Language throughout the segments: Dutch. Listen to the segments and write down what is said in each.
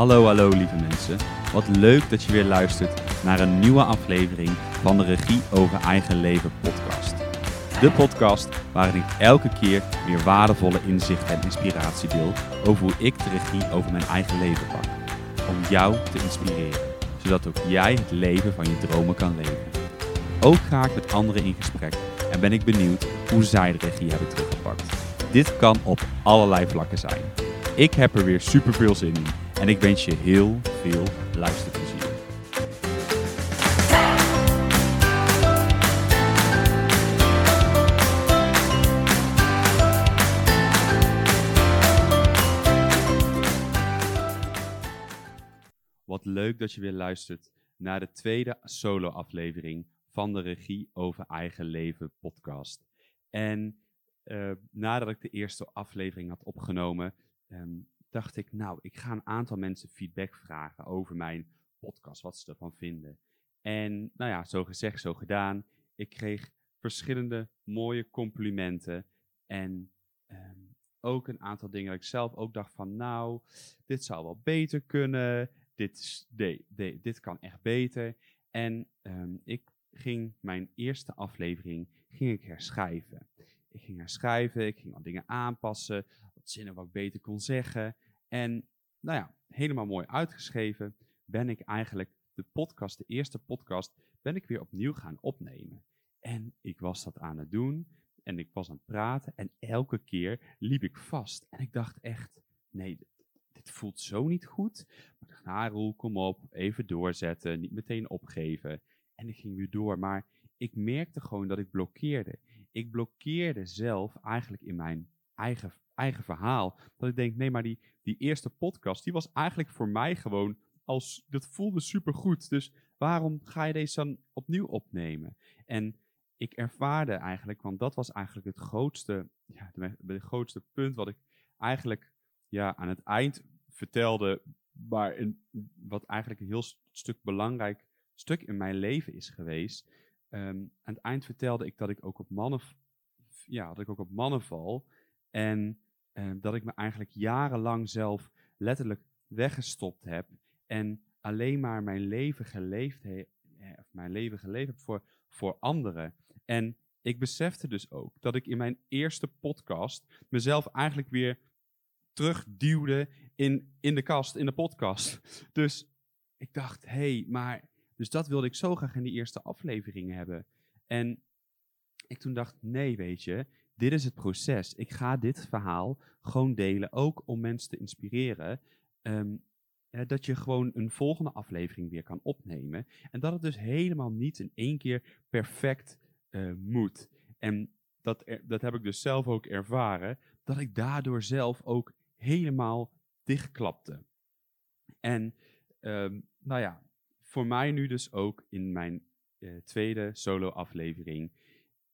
Hallo, hallo lieve mensen. Wat leuk dat je weer luistert naar een nieuwe aflevering van de Regie over Eigen Leven podcast. De podcast waarin ik elke keer weer waardevolle inzichten en inspiratie deel over hoe ik de regie over mijn eigen leven pak. Om jou te inspireren, zodat ook jij het leven van je dromen kan leven. Ook ga ik met anderen in gesprek en ben ik benieuwd hoe zij de regie hebben teruggepakt. Dit kan op allerlei vlakken zijn. Ik heb er weer super veel zin in en ik wens je heel veel luisterplezier. Wat leuk dat je weer luistert naar de tweede solo-aflevering van de Regie over Eigen Leven podcast. En uh, nadat ik de eerste aflevering had opgenomen, um, dacht ik, nou, ik ga een aantal mensen feedback vragen over mijn podcast, wat ze ervan vinden. En nou ja, zo gezegd, zo gedaan. Ik kreeg verschillende mooie complimenten en um, ook een aantal dingen dat ik zelf ook dacht van, nou, dit zou wel beter kunnen, dit, dit kan echt beter. En um, ik ging mijn eerste aflevering ging ik herschrijven. Ik ging herschrijven, ik ging wat dingen aanpassen, zinnen wat beter kon zeggen. En nou ja, helemaal mooi uitgeschreven ben ik eigenlijk de podcast, de eerste podcast, ben ik weer opnieuw gaan opnemen. En ik was dat aan het doen en ik was aan het praten en elke keer liep ik vast. En ik dacht echt, nee, dit voelt zo niet goed. Maar nou Roel, kom op, even doorzetten, niet meteen opgeven. En ik ging weer door, maar ik merkte gewoon dat ik blokkeerde. Ik blokkeerde zelf eigenlijk in mijn eigen, eigen verhaal. Dat ik denk, nee, maar die, die eerste podcast, die was eigenlijk voor mij gewoon als, dat voelde supergoed. Dus waarom ga je deze dan opnieuw opnemen? En ik ervaarde eigenlijk, want dat was eigenlijk het grootste, ja, het grootste punt wat ik eigenlijk ja, aan het eind vertelde, maar een, wat eigenlijk een heel stuk belangrijk stuk in mijn leven is geweest. Um, aan het eind vertelde ik dat ik ook op mannen, ja, dat ik ook op mannen val. En uh, dat ik me eigenlijk jarenlang zelf letterlijk weggestopt heb. En alleen maar mijn leven geleefd, he, of mijn leven geleefd heb voor, voor anderen. En ik besefte dus ook dat ik in mijn eerste podcast mezelf eigenlijk weer terugduwde in, in de kast, in de podcast. Dus ik dacht, hé, hey, maar dus dat wilde ik zo graag in die eerste aflevering hebben. En ik toen dacht, nee, weet je, dit is het proces. Ik ga dit verhaal gewoon delen, ook om mensen te inspireren. Um, dat je gewoon een volgende aflevering weer kan opnemen. En dat het dus helemaal niet in één keer perfect uh, moet. En dat, dat heb ik dus zelf ook ervaren, dat ik daardoor zelf ook helemaal dichtklapte. En um, nou ja, voor mij nu dus ook in mijn uh, tweede solo-aflevering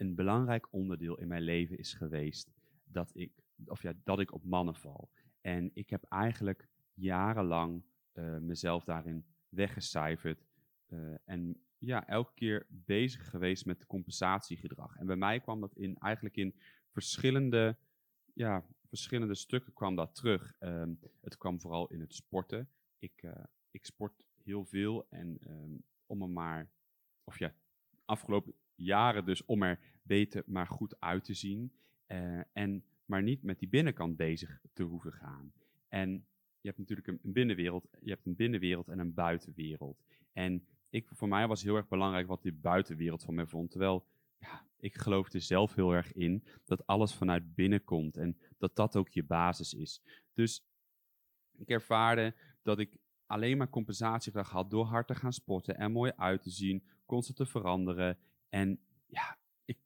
een belangrijk onderdeel in mijn leven is geweest dat ik, of ja, dat ik op mannen val. En ik heb eigenlijk jarenlang uh, mezelf daarin weggecijferd uh, en ja, elke keer bezig geweest met compensatiegedrag. En bij mij kwam dat in, eigenlijk in verschillende, ja, verschillende stukken kwam dat terug. Um, het kwam vooral in het sporten. Ik, uh, ik sport heel veel. En um, om er maar, of ja, afgelopen jaren dus om er beter maar goed uit te zien. Uh, en maar niet met die binnenkant bezig te hoeven gaan. En je hebt natuurlijk een binnenwereld, je hebt een binnenwereld en een buitenwereld. En ik, voor mij was heel erg belangrijk wat die buitenwereld van mij vond. Terwijl ja, ik geloofde zelf heel erg in dat alles vanuit binnen komt en dat dat ook je basis is. Dus ik ervaarde dat ik alleen maar compensatiegedrag had door hard te gaan sporten en mooi uit te zien, constant te veranderen. En ja, ik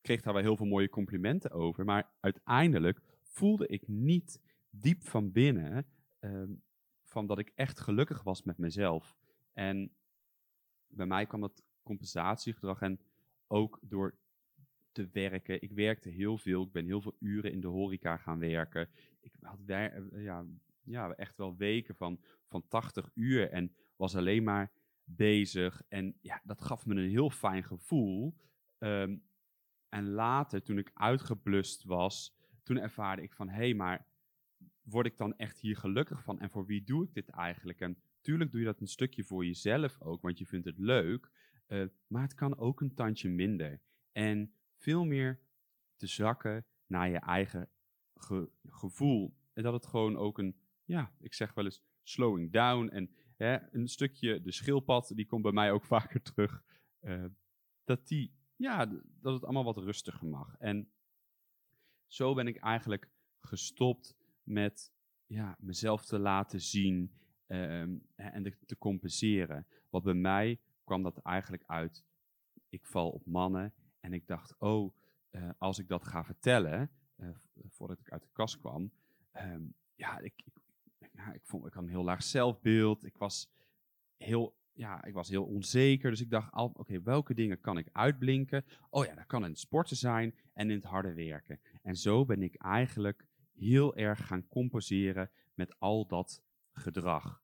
kreeg daar wel heel veel mooie complimenten over, maar uiteindelijk voelde ik niet diep van binnen um, van dat ik echt gelukkig was met mezelf. En bij mij kwam dat compensatiegedrag en ook door te werken. Ik werkte heel veel. Ik ben heel veel uren in de horeca gaan werken. Ik had ja, ja, echt wel weken van, van 80 uur en was alleen maar bezig. En ja, dat gaf me een heel fijn gevoel. Um, en later, toen ik uitgeblust was, toen ervaarde ik van, hé, hey, maar word ik dan echt hier gelukkig van? En voor wie doe ik dit eigenlijk? En tuurlijk doe je dat een stukje voor jezelf ook, want je vindt het leuk. Uh, maar het kan ook een tandje minder. En veel meer te zakken naar je eigen gevoel. En dat het gewoon ook een, ja, ik zeg wel eens slowing down. En een stukje, de schildpad, die komt bij mij ook vaker terug. Uh, dat die, ja, dat het allemaal wat rustiger mag. En zo ben ik eigenlijk gestopt met ja, mezelf te laten zien um, en te compenseren. Wat bij mij kwam dat eigenlijk uit, ik val op mannen en ik dacht, oh, uh, als ik dat ga vertellen, uh, voordat ik uit de kast kwam, um, ja, ik, ja, ik, vond, ik had een heel laag zelfbeeld. Ik was heel, ja, ik was heel onzeker. Dus ik dacht, oké, welke dingen kan ik uitblinken? Oh ja, dat kan in het sporten zijn en in het harde werken. En zo ben ik eigenlijk heel erg gaan compenseren met al dat gedrag.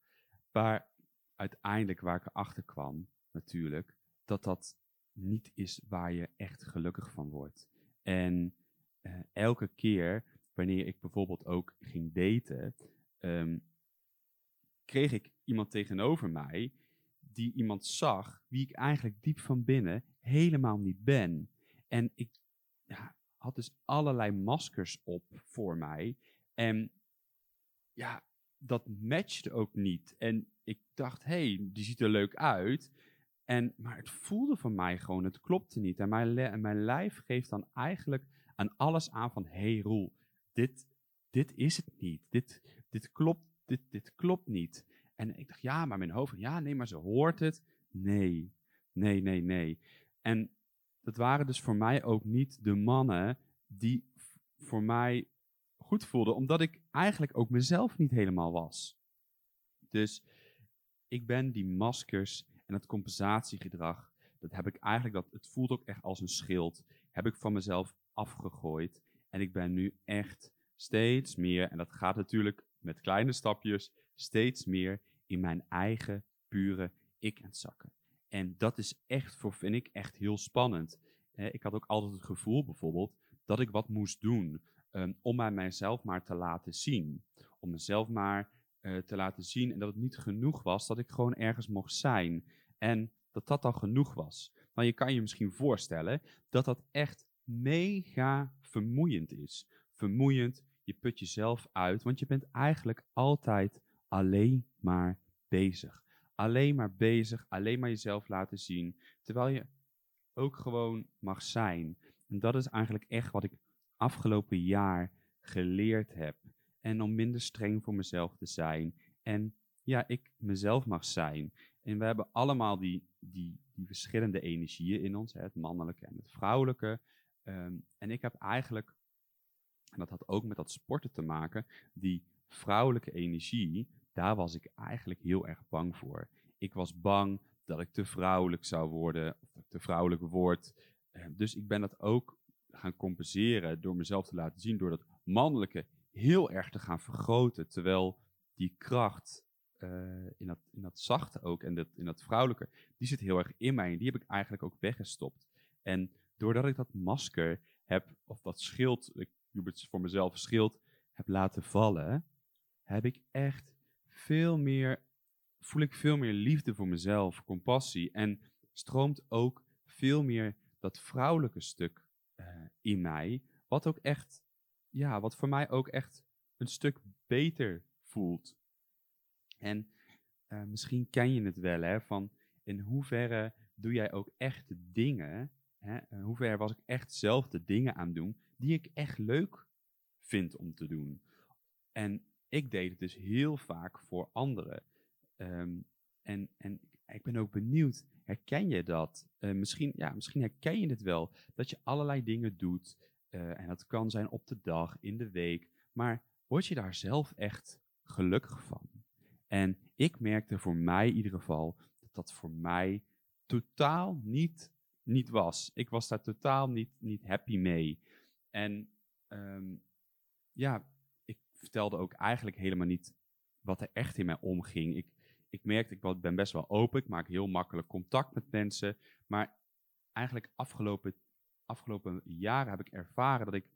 Maar uiteindelijk waar ik erachter kwam, natuurlijk, dat dat niet is waar je echt gelukkig van wordt. En uh, elke keer wanneer ik bijvoorbeeld ook ging daten, um, kreeg ik iemand tegenover mij die iemand zag wie ik eigenlijk diep van binnen helemaal niet ben. En ik ja, had dus allerlei maskers op voor mij. En ja, dat matchte ook niet. En ik dacht, hey, die ziet er leuk uit. En, maar het voelde voor mij gewoon, het klopte niet. En mijn, mijn lijf geeft dan eigenlijk aan alles aan van, hey, Roel, dit, dit is het niet. Dit, dit, klopt, dit, dit klopt niet. En ik dacht, ja, maar mijn hoofd, ja, nee, maar ze hoort het. Nee, nee, nee, nee. En dat waren dus voor mij ook niet de mannen die voor mij goed voelden, omdat ik eigenlijk ook mezelf niet helemaal was. Dus ik ben die maskers en het compensatiegedrag, dat heb ik eigenlijk, dat, het voelt ook echt als een schild, heb ik van mezelf afgegooid. En ik ben nu echt steeds meer, en dat gaat natuurlijk met kleine stapjes, steeds meer in mijn eigen pure ik aan het zakken. En dat is echt, voor, vind ik, echt heel spannend. ik had ook altijd het gevoel bijvoorbeeld dat ik wat moest doen um, om mij mijzelf maar te laten zien. Om mezelf maar uh, te laten zien en dat het niet genoeg was dat ik gewoon ergens mocht zijn. En dat dat al genoeg was. Maar je kan je misschien voorstellen dat dat echt mega vermoeiend is. Vermoeiend, je put jezelf uit, want je bent eigenlijk altijd alleen maar bezig. Alleen maar bezig, alleen maar jezelf laten zien, terwijl je ook gewoon mag zijn. En dat is eigenlijk echt wat ik afgelopen jaar geleerd heb. En om minder streng voor mezelf te zijn. En ja, ik mezelf mag zijn. En we hebben allemaal die, die, die verschillende energieën in ons, hè, het mannelijke en het vrouwelijke. Ehm, en ik heb eigenlijk, en dat had ook met dat sporten te maken, die vrouwelijke energie, daar was ik eigenlijk heel erg bang voor. Ik was bang dat ik te vrouwelijk zou worden, of te vrouwelijk word. Ehm, dus ik ben dat ook gaan compenseren door mezelf te laten zien, door dat mannelijke heel erg te gaan vergroten, terwijl die kracht uh, in, dat, in dat zachte ook en dat, in dat vrouwelijke, die zit heel erg in mij en die heb ik eigenlijk ook weggestopt. En doordat ik dat masker heb, of dat schild, het voor mezelf schild, heb laten vallen, heb ik echt veel meer, voel ik veel meer liefde voor mezelf, compassie en stroomt ook veel meer dat vrouwelijke stuk uh, in mij, wat ook echt, ja, wat voor mij ook echt een stuk beter voelt. En uh, misschien ken je het wel, hè, van in hoeverre doe jij ook echt dingen Hè, in hoeverre was ik echt zelf de dingen aan doen die ik echt leuk vind om te doen. En ik deed het dus heel vaak voor anderen. Um, en, en ik ben ook benieuwd, herken je dat? Uh, misschien, ja, misschien herken je het wel, dat je allerlei dingen doet. Uh, en dat kan zijn op de dag, in de week. Maar word je daar zelf echt gelukkig van? En ik merkte voor mij in ieder geval dat dat voor mij totaal niet niet was. Ik was daar totaal niet, niet happy mee. En um, ja, ik vertelde ook eigenlijk helemaal niet wat er echt in mij omging. Ik, ik merkte, ik ben best wel open, ik maak heel makkelijk contact met mensen. Maar eigenlijk afgelopen, afgelopen jaren heb ik ervaren dat ik,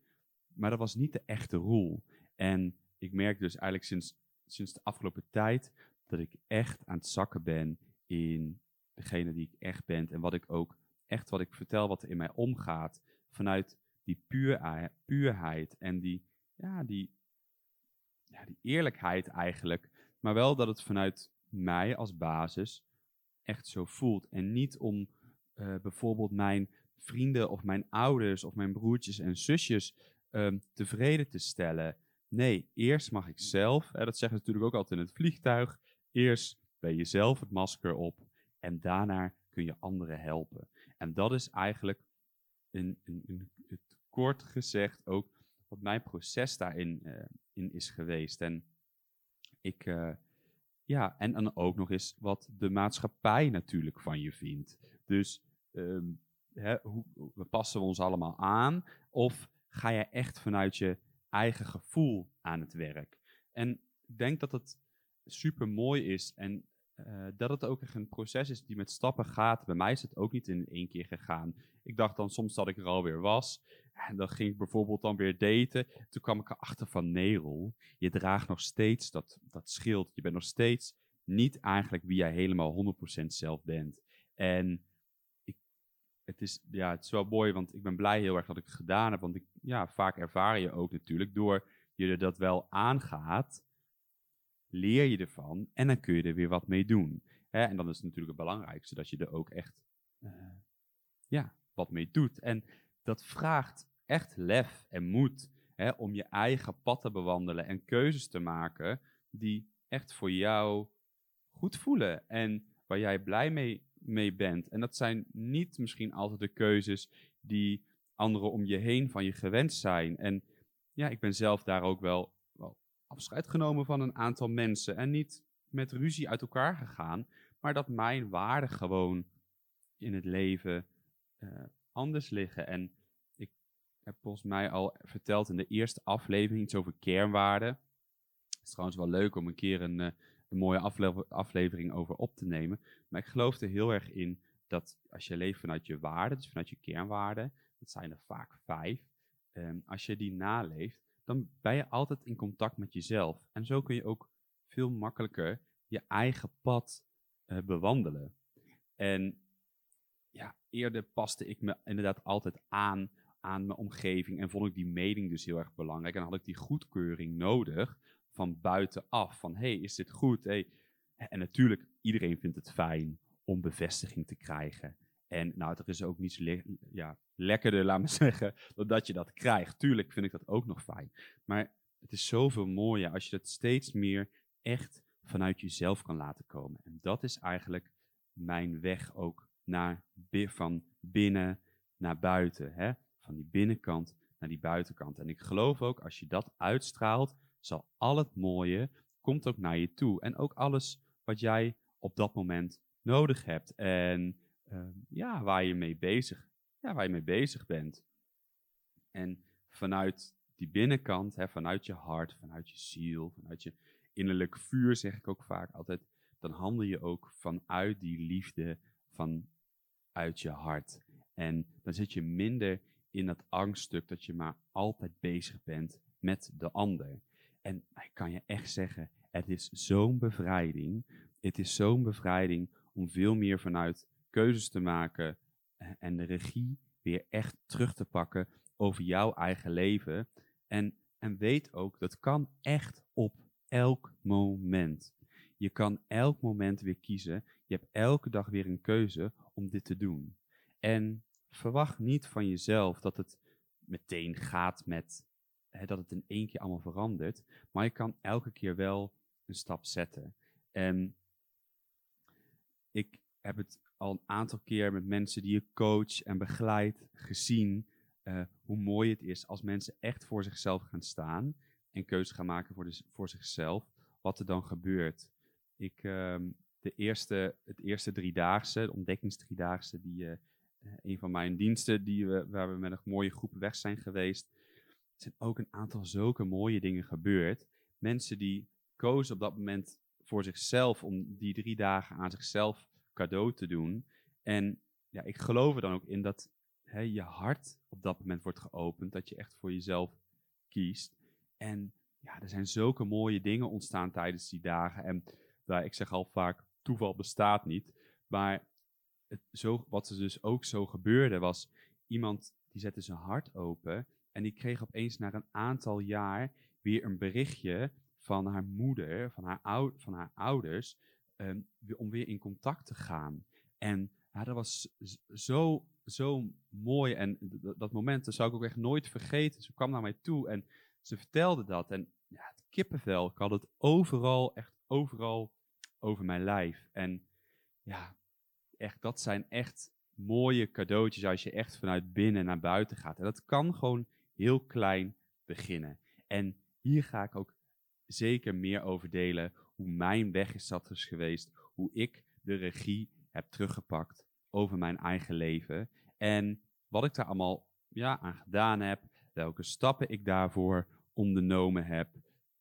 maar dat was niet de echte rol. En ik merk dus eigenlijk sinds, sinds de afgelopen tijd dat ik echt aan het zakken ben in degene die ik echt ben. En wat ik ook echt wat ik vertel, wat er in mij omgaat. Vanuit die puur, puurheid en die, ja, die, ja, die eerlijkheid eigenlijk. Maar wel dat het vanuit mij als basis echt zo voelt. En niet om uh, bijvoorbeeld mijn vrienden of mijn ouders of mijn broertjes en zusjes um, tevreden te stellen. Nee, eerst mag ik zelf, hè, dat zeggen ze natuurlijk ook altijd in het vliegtuig, eerst ben je zelf het masker op en daarna kun je anderen helpen. En dat is eigenlijk in, in het kort gezegd ook wat mijn proces daarin uh, in is geweest. En ik, uh, ja, en dan ook nog eens wat de maatschappij natuurlijk van je vindt. Dus um, hè, hoe, hoe passen we ons allemaal aan? Of ga je echt vanuit je eigen gevoel aan het werk? En ik denk dat het super mooi is en uh, dat het ook echt een proces is die met stappen gaat. Bij mij is het ook niet in één keer gegaan. Ik dacht dan soms dat ik er alweer was. En dan ging ik bijvoorbeeld dan weer daten. Toen kwam ik erachter van nee, Rol. Je draagt nog steeds dat, dat schild. Je bent nog steeds niet eigenlijk wie jij helemaal 100% zelf bent. En ik, het, is, ja, het is wel mooi, want ik ben blij heel erg dat ik het gedaan heb. Want ik, ja, vaak ervaar je ook natuurlijk door je dat wel aangaat leer je ervan en dan kun je er weer wat mee doen. Hè? En dan is het natuurlijk het belangrijkste dat je er ook echt uh, ja, wat mee doet. En dat vraagt echt lef en moed hè, om je eigen pad te bewandelen en keuzes te maken die echt voor jou goed voelen en waar jij blij mee, mee bent. En dat zijn niet misschien altijd de keuzes die anderen om je heen van je gewend zijn. En ja, ik ben zelf daar ook wel afscheid genomen van een aantal mensen. En niet met ruzie uit elkaar gegaan. Maar dat mijn waarden gewoon in het leven uh, anders liggen. En ik heb volgens mij al verteld in de eerste aflevering iets over kernwaarden. Het is trouwens wel leuk om een keer een, een mooie afle aflevering over op te nemen. Maar ik geloof er heel erg in dat als je leeft vanuit je waarden, dus vanuit je kernwaarden, dat zijn er vaak vijf. Um, als je die naleeft, dan ben je altijd in contact met jezelf. En zo kun je ook veel makkelijker je eigen pad uh, bewandelen. En ja, eerder paste ik me inderdaad altijd aan aan mijn omgeving en vond ik die mening dus heel erg belangrijk. En had ik die goedkeuring nodig van buitenaf. Van, hey, is dit goed? Hey. En natuurlijk, iedereen vindt het fijn om bevestiging te krijgen. En nou, er is ook niets le ja, lekkerder, laat me zeggen, dan dat je dat krijgt. Tuurlijk vind ik dat ook nog fijn. Maar het is zoveel mooier als je het steeds meer echt vanuit jezelf kan laten komen. En dat is eigenlijk mijn weg ook naar, van binnen naar buiten. Hè? Van die binnenkant naar die buitenkant. En ik geloof ook, als je dat uitstraalt, zal al het mooie, komt ook naar je toe. En ook alles wat jij op dat moment nodig hebt. En uh, ja, waar je mee bezig, ja, waar je mee bezig bent. En vanuit die binnenkant, hè, vanuit je hart, vanuit je ziel, vanuit je innerlijk vuur, zeg ik ook vaak altijd, dan handel je ook vanuit die liefde vanuit je hart. En dan zit je minder in dat angststuk dat je maar altijd bezig bent met de ander. En ik kan je echt zeggen, het is zo'n bevrijding. Het is zo'n bevrijding om veel meer vanuit keuzes te maken en de regie weer echt terug te pakken over jouw eigen leven. En, en weet ook, dat kan echt op elk moment. Je kan elk moment weer kiezen. Je hebt elke dag weer een keuze om dit te doen. En verwacht niet van jezelf dat het meteen gaat met hè, dat het in één keer allemaal verandert. Maar je kan elke keer wel een stap zetten. En ik heb het al een aantal keer met mensen die je coach en begeleidt gezien uh, hoe mooi het is als mensen echt voor zichzelf gaan staan en keuzes gaan maken voor, de, voor zichzelf, wat er dan gebeurt. Ik, uh, de eerste, het eerste driedaagse, de ontdekkingsdriedaagse, die, uh, een van mijn diensten die we, waar we met een mooie groep weg zijn geweest, zijn ook een aantal zulke mooie dingen gebeurd. Mensen die kozen op dat moment voor zichzelf om die drie dagen aan zichzelf cadeau te doen. En ja, ik geloof er dan ook in dat hè, je hart op dat moment wordt geopend, dat je echt voor jezelf kiest. En ja, er zijn zulke mooie dingen ontstaan tijdens die dagen. En nou, ik zeg al vaak, toeval bestaat niet. Maar zo, wat er dus ook zo gebeurde was, iemand die zette zijn hart open en die kreeg opeens na een aantal jaar weer een berichtje van haar moeder, van haar, ou van haar ouders, um, om weer in contact te gaan. En ja, dat was zo, zo mooi. En dat moment dat zou ik ook echt nooit vergeten. Ze kwam naar mij toe en ze vertelde dat. En ja, het kippenvel, ik had het overal, echt overal over mijn lijf. En ja, echt, dat zijn echt mooie cadeautjes als je echt vanuit binnen naar buiten gaat. En dat kan gewoon heel klein beginnen. En hier ga ik ook zeker meer over delen hoe mijn weg is dat is geweest, hoe ik de regie heb teruggepakt over mijn eigen leven en wat ik daar allemaal ja, aan gedaan heb, welke stappen ik daarvoor ondernomen heb.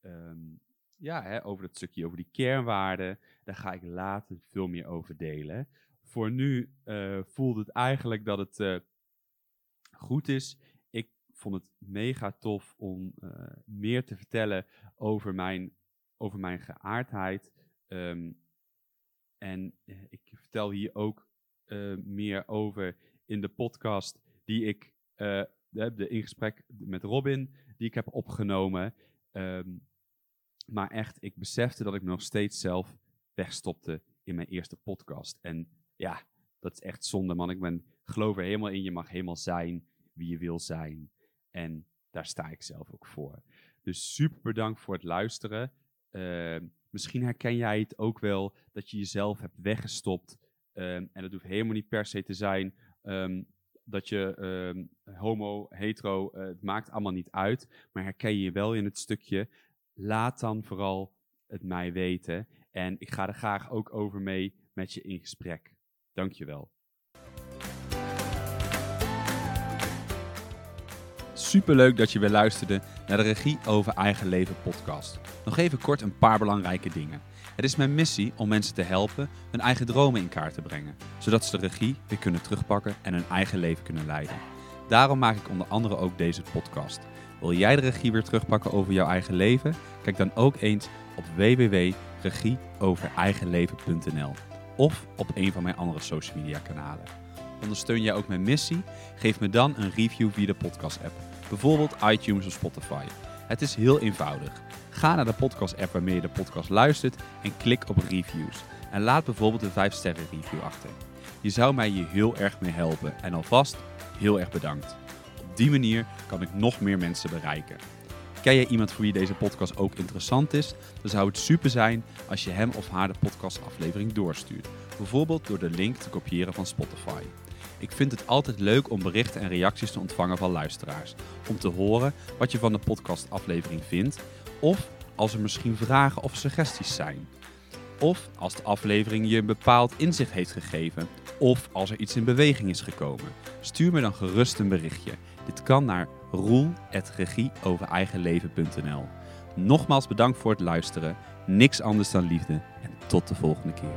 Ehm, ja, hè, over dat stukje over die kernwaarden, daar ga ik later veel meer over delen. Voor nu uh, voelde het eigenlijk dat het uh, goed is. Ik vond het mega tof om uh, meer te vertellen over mijn, over mijn geaardheid. Um, en ik vertel hier ook meer over in de podcast die ik de, in gesprek met Robin, die ik heb opgenomen. Um, maar echt, ik besefte dat ik nog steeds zelf wegstopte in mijn eerste podcast. En ja, dat is echt zonde, man. Ik ben, geloof er helemaal in. Je mag helemaal zijn wie je wil zijn. En daar sta ik zelf ook voor. Dus super bedankt voor het luisteren. Uh, misschien herken jij het ook wel dat je jezelf hebt weggestopt. Um, en dat hoeft helemaal niet per se te zijn um, dat je homo, hetero, uh, het maakt allemaal niet uit. Maar herken je je wel in het stukje laat dan vooral het mij weten. En ik ga er graag ook over mee met je in gesprek. Dankjewel. Superleuk dat je weer luisterde naar de Regie over Eigen Leven podcast. Nog even kort een paar belangrijke dingen. Het is mijn missie om mensen te helpen hun eigen dromen in kaart te brengen, zodat ze de regie weer kunnen terugpakken en hun eigen leven kunnen leiden. Daarom maak ik onder andere ook deze podcast. Wil jij de regie weer terugpakken over jouw eigen leven? Kijk dan ook eens op www.regieovereigenleven.nl of op een van mijn andere social media kanalen. Ondersteun jij ook mijn missie? Geef me dan een review via de podcast app, bijvoorbeeld iTunes of Spotify. Het is heel eenvoudig. Ga naar de podcast app waarmee je de podcast luistert en klik op reviews. En laat bijvoorbeeld een 5 sterren review achter. Je zou mij hier heel erg mee helpen en alvast heel erg bedankt. Op die manier kan ik nog meer mensen bereiken. Ken jij iemand voor wie deze podcast ook interessant is? Dan zou het super zijn als je hem of haar de podcastaflevering doorstuurt. Bijvoorbeeld door de link te kopiëren van Spotify. Ik vind het altijd leuk om berichten en reacties te ontvangen van luisteraars. Om te horen wat je van de podcastaflevering vindt. Of als er misschien vragen of suggesties zijn. Of als de aflevering je een bepaald inzicht heeft gegeven. Of als er iets in beweging is gekomen. Stuur me dan gerust een berichtje. Dit kan naar roel.regieovereigenleven.nl Nogmaals bedankt voor het luisteren. Niks anders dan liefde en tot de volgende keer.